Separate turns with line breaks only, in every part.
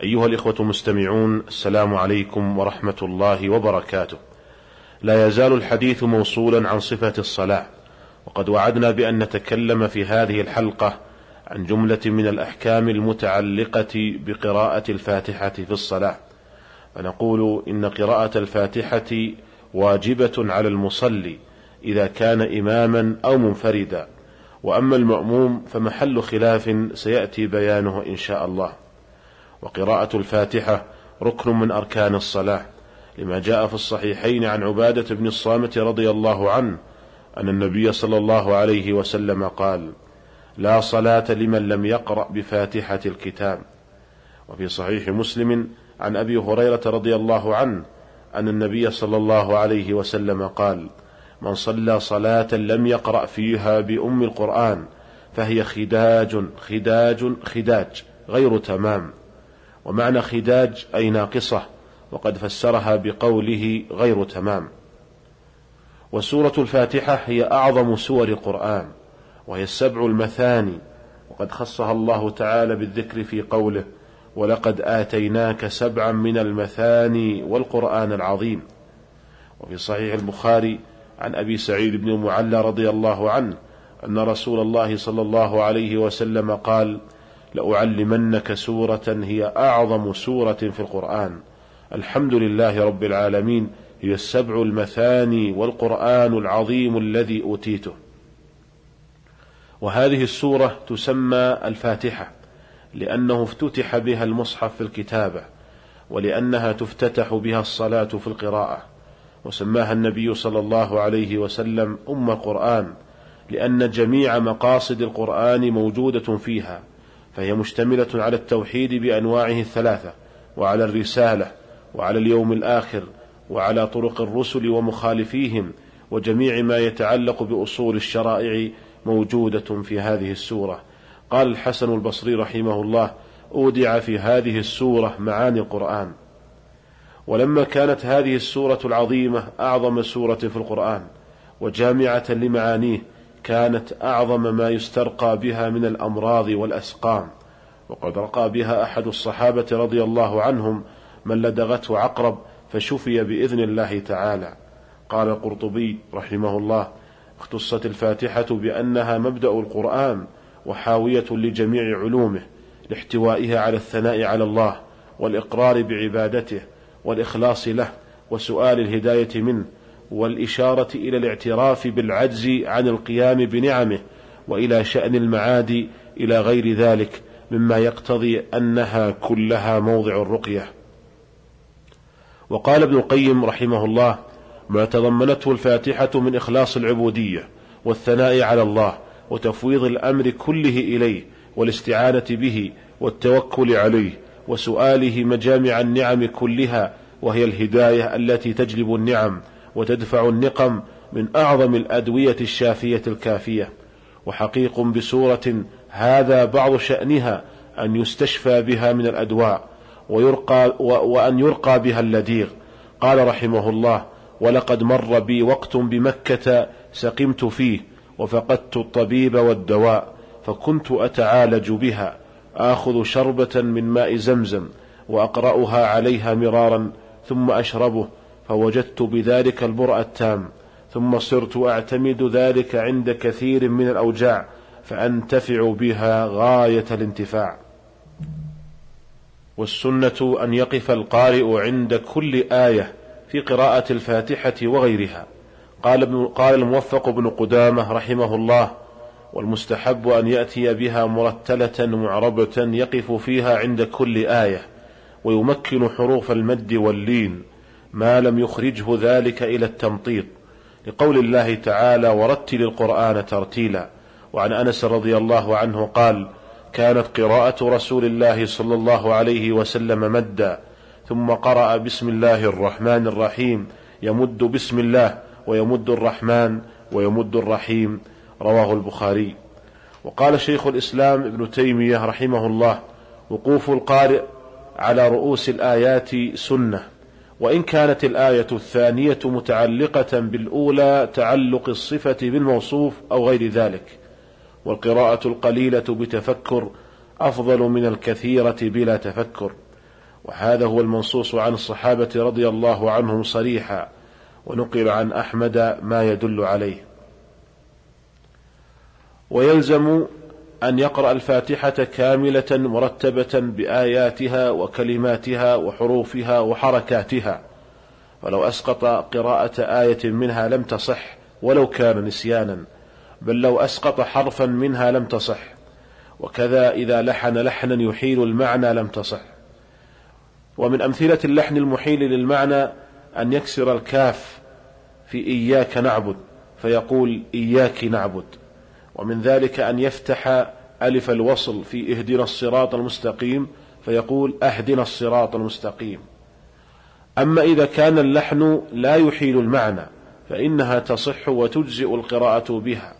أيها الإخوة المستمعون السلام عليكم ورحمة الله وبركاته. لا يزال الحديث موصولا عن صفة الصلاة وقد وعدنا بأن نتكلم في هذه الحلقة عن جملة من الأحكام المتعلقة بقراءة الفاتحة في الصلاة. فنقول إن قراءة الفاتحة واجبة على المصلي إذا كان إماما أو منفردا. وأما المأموم فمحل خلاف سيأتي بيانه إن شاء الله. وقراءة الفاتحة ركن من أركان الصلاة لما جاء في الصحيحين عن عبادة بن الصامت رضي الله عنه أن النبي صلى الله عليه وسلم قال لا صلاة لمن لم يقرأ بفاتحة الكتاب وفي صحيح مسلم عن أبي هريرة رضي الله عنه أن النبي صلى الله عليه وسلم قال من صلى صلاة لم يقرأ فيها بأم القرآن فهي خداج خداج خداج غير تمام ومعنى خداج أي ناقصة وقد فسرها بقوله غير تمام. وسورة الفاتحة هي أعظم سور القرآن وهي السبع المثاني وقد خصها الله تعالى بالذكر في قوله ولقد آتيناك سبعا من المثاني والقرآن العظيم وفي صحيح البخاري عن أبي سعيد بن المعلى رضي الله عنه أن رسول الله صلى الله عليه وسلم قال لأعلمنك سورة هي أعظم سورة في القرآن. الحمد لله رب العالمين هي السبع المثاني والقرآن العظيم الذي أوتيته. وهذه السورة تسمى الفاتحة لأنه افتتح بها المصحف في الكتابة ولأنها تفتتح بها الصلاة في القراءة. وسماها النبي صلى الله عليه وسلم أم القرآن لأن جميع مقاصد القرآن موجودة فيها. فهي مشتملة على التوحيد بأنواعه الثلاثة وعلى الرسالة وعلى اليوم الآخر وعلى طرق الرسل ومخالفيهم وجميع ما يتعلق بأصول الشرائع موجودة في هذه السورة. قال الحسن البصري رحمه الله أودع في هذه السورة معاني القرآن ولما كانت هذه السورة العظيمة أعظم سورة في القرآن وجامعة لمعانيه كانت أعظم ما يسترقى بها من الأمراض والأسقام وقد رقى بها أحد الصحابة رضي الله عنهم من لدغته عقرب فشفي بإذن الله تعالى. قال القرطبي رحمه الله اختصت الفاتحة بأنها مبدأ القرآن وحاوية لجميع علومه لاحتوائها على الثناء على الله والإقرار بعبادته والإخلاص له وسؤال الهداية منه والإشارة إلى الاعتراف بالعجز عن القيام بنعمه وإلى شأن المعاد إلى غير ذلك مما يقتضي أنها كلها موضع الرقية. وقال ابن القيم رحمه الله ما تضمنته الفاتحة من إخلاص العبودية والثناء على الله وتفويض الأمر كله إليه والاستعانة به والتوكل عليه وسؤاله مجامع النعم كلها وهي الهداية التي تجلب النعم وتدفع النقم من أعظم الأدوية الشافية الكافية. وحقيق بسورة هذا بعض شأنها أن يستشفى بها من الأدواء ويرقى وأن يرقى بها اللديغ. قال رحمه الله ولقد مر بي وقت بمكة سقمت فيه وفقدت الطبيب والدواء فكنت أتعالج بها آخذ شربة من ماء زمزم وأقرأها عليها مرارا ثم أشربه فوجدت بذلك البرء التام ثم صرت أعتمد ذلك عند كثير من الأوجاع فأنتفع بها غاية الانتفاع. والسنة أن يقف القارئ عند كل آية في قراءة الفاتحة وغيرها. قال, ابن قال الموفق بن قدامة رحمه الله والمستحب أن يأتي بها مرتلة معربة يقف فيها عند كل آية ويمكن حروف المد واللين. ما لم يخرجه ذلك إلى التمطيط لقول الله تعالى ورتل القرآن ترتيلا وعن أنس رضي الله عنه قال كانت قراءة رسول الله صلى الله عليه وسلم مدا ثم قرأ بسم الله الرحمن الرحيم يمد بسم الله ويمد الرحمن ويمد الرحيم رواه البخاري. وقال شيخ الإسلام ابن تيمية رحمه الله وقوف القارئ على رؤوس الآيات سنة وإن كانت الآية الثانية متعلقة بالأولى تعلق الصفة بالموصوف أو غير ذلك والقراءة القليلة بتفكر أفضل من الكثيرة بلا تفكر. وهذا هو المنصوص عن الصحابة رضي الله عنهم صريحا ونقل عن أحمد ما يدل عليه. ويلزم أن يقرأ الفاتحة كاملة مرتبة بآياتها وكلماتها وحروفها وحركاتها. فلو أسقط قراءة آية منها لم تصح ولو كان نسيانا بل لو أسقط حرفا منها لم تصح. وكذا إذا لحن لحنا يحيل المعنى لم تصح. ومن أمثلة اللحن المحيل للمعنى أن يكسر الكاف في إياك نعبد فيقول إياك نعبد. ومن ذلك أن يفتح ألف الوصل في اهدنا الصراط المستقيم فيقول أهدنا الصراط المستقيم. أما إذا كان اللحن لا يحيل المعنى فإنها تصح وتجزئ القراءة بها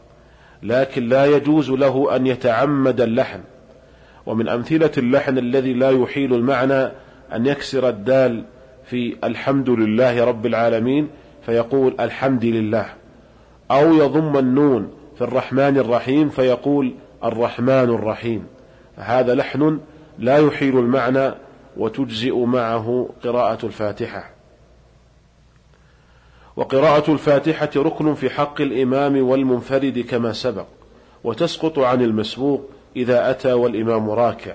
لكن لا يجوز له أن يتعمد اللحن. ومن أمثلة اللحن الذي لا يحيل المعنى أن يكسر الدال في الحمد لله رب العالمين فيقول الحمد لله أو يضم النون في الرحمن الرحيم فيقول الرحمن الرحيم. هذا لحن لا يحيل المعنى وتجزئ معه قراءة الفاتحة. وقراءة الفاتحة ركن في حق الإمام والمنفرد كما سبق وتسقط عن المسبوق إذا أتى والإمام راكع.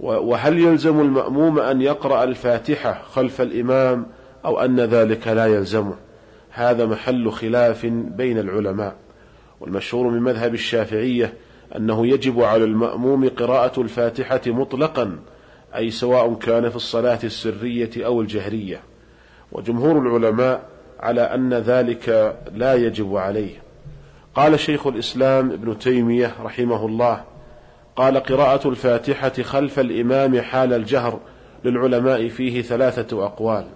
وهل يلزم المأموم أن يقرأ الفاتحة خلف الإمام أو أن ذلك لا يلزمه؟ هذا محل خلاف بين العلماء. والمشهور من مذهب الشافعية أنه يجب على المأموم قراءة الفاتحة مطلقا أي سواء كان في الصلاة السرية أو الجهرية. وجمهور العلماء على أن ذلك لا يجب عليه. قال شيخ الإسلام ابن تيمية رحمه الله قال قراءة الفاتحة خلف الإمام حال الجهر للعلماء فيه ثلاثة أقوال.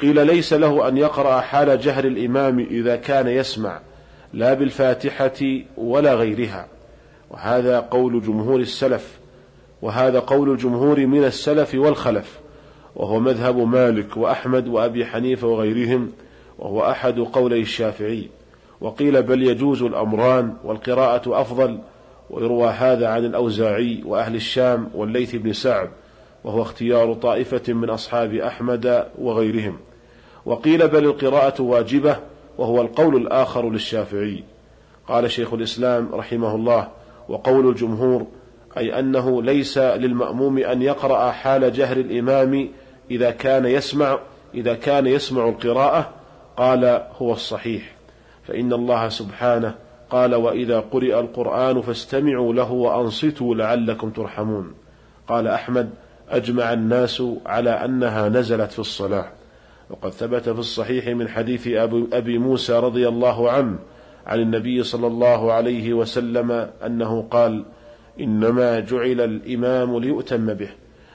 قيل ليس له أن يقرأ حال جهر الإمام إذا كان يسمع. لا بالفاتحة ولا غيرها. وهذا قول جمهور السلف وهذا قول الجمهور من السلف والخلف. وهو مذهب مالك وأحمد وأبي حنيفة وغيرهم وهو أحد قولي الشافعي. وقيل بل يجوز الأمران والقراءة أفضل ويروى هذا عن الأوزاعي وأهل الشام والليث بن سعد وهو اختيار طائفة من أصحاب أحمد وغيرهم. وقيل بل القراءة واجبة وهو القول الآخر للشافعي. قال شيخ الإسلام رحمه الله وقول الجمهور أي أنه ليس للمأموم أن يقرأ حال جهر الإمام إذا كان يسمع إذا كان يسمع القراءة. قال هو الصحيح. فإن الله سبحانه قال وإذا قرئ القرآن فاستمعوا له وأنصتوا لعلكم ترحمون. قال أحمد أجمع الناس على أنها نزلت في الصلاة. وقد ثبت في الصحيح من حديث أبي موسى رضي الله عنه عن النبي صلى الله عليه وسلم أنه قال إنما جعل الإمام ليؤتم به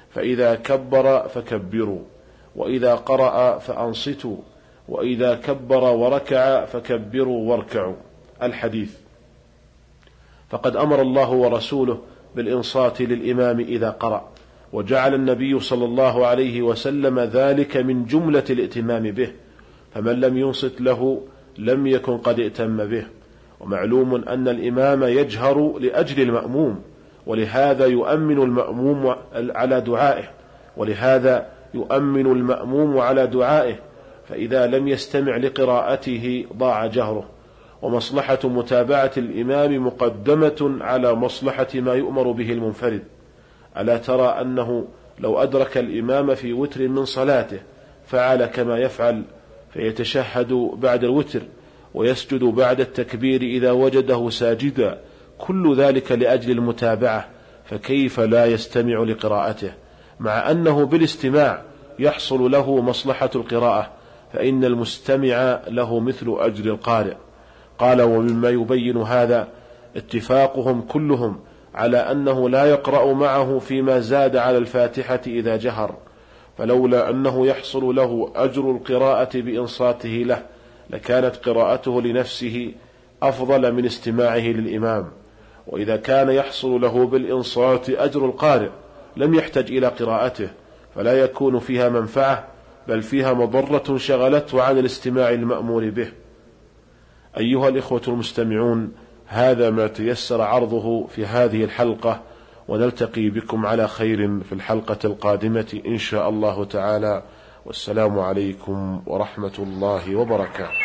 فإذا كبر فكبروا وإذا قرأ فأنصتوا وإذا كبر وركع فكبروا واركعوا. الحديث. فقد أمر الله ورسوله بالإنصات للإمام إذا قرأ. وجعل النبي صلى الله عليه وسلم ذلك من جملة الائتمام به فمن لم ينصت له لم يكن قد ائتم به. ومعلوم أن الإمام يجهر لأجل المأموم ولهذا يؤمن المأموم على دعائه ولهذا يؤمن المأموم على دعائه فإذا لم يستمع لقراءته ضاع جهره. ومصلحة متابعة الإمام مقدمة على مصلحة ما يؤمر به المنفرد. ألا ترى أنه لو أدرك الإمام في وتر من صلاته فعل كما يفعل فيتشهد بعد الوتر ويسجد بعد التكبير إذا وجده ساجدا كل ذلك لأجل المتابعة فكيف لا يستمع لقراءته؟ مع أنه بالاستماع يحصل له مصلحة القراءة فإن المستمع له مثل أجر القارئ. قال ومما يبين هذا اتفاقهم كلهم على أنه لا يقرأ معه فيما زاد على الفاتحة إذا جهر فلولا أنه يحصل له أجر القراءة بإنصاته له لكانت قراءته لنفسه أفضل من استماعه للإمام. وإذا كان يحصل له بالإنصات أجر القارئ لم يحتج إلى قراءته فلا يكون فيها منفعة بل فيها مضرة شغلته عن الاستماع المأمور به. أيها الإخوة المستمعون هذا ما تيسر عرضه في هذه الحلقة ونلتقي بكم على خير في الحلقة القادمة إن شاء الله تعالى. والسلام عليكم ورحمة الله وبركاته.